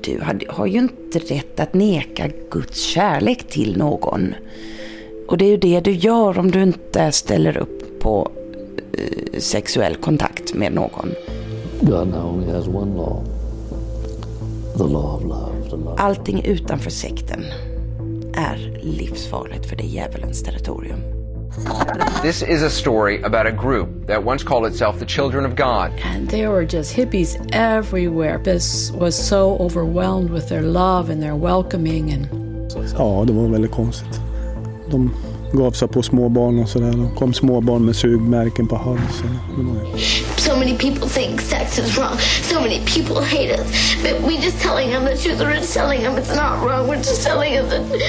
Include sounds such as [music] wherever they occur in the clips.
Du har ju inte rätt att neka Guds kärlek till någon. Och det är ju det du gör om du inte ställer upp på eh, sexuell kontakt med någon. Allting utanför sekten är livsfarligt för det är djävulens territorium. This is a story about a group that once called itself the Children of God. And there were just hippies everywhere. This was so overwhelmed with their love and their welcoming and Ja, det var väldigt konstigt. De gav sig på småbarn och sådär. Det kom småbarn med sugmärken på halsen. Det var ju- So many people think sex is wrong. So many people hate us. But we're just telling them the truth. We're just telling them it's not wrong. We're just telling them that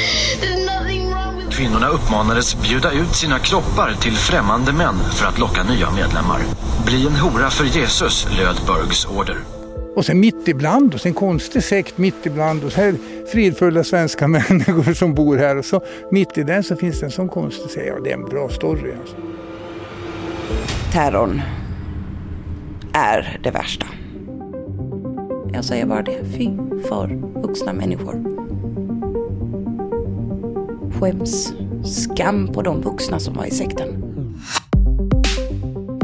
there's nothing wrong with Kvinnorna uppmanades bjuda ut sina kroppar till främmande män för att locka nya medlemmar. Bli en hora för Jesus, löd Bergs order. Och sen mitt ibland oss, en konstig sekt mitt ibland oss. Här fridfulla svenska [laughs] människor som bor här och så mitt i den så finns det en sån konstig sekt. Ja, det är en bra story alltså. Terrorn är det värsta. Jag säger bara det. Fy för vuxna människor. Skäms. Skam på de vuxna som var i sekten.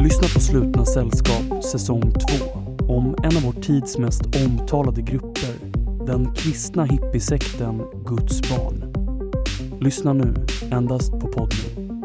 Lyssna på Slutna sällskap säsong 2 om en av vår tids mest omtalade grupper, den kristna hippiesekten Guds barn. Lyssna nu, endast på podden.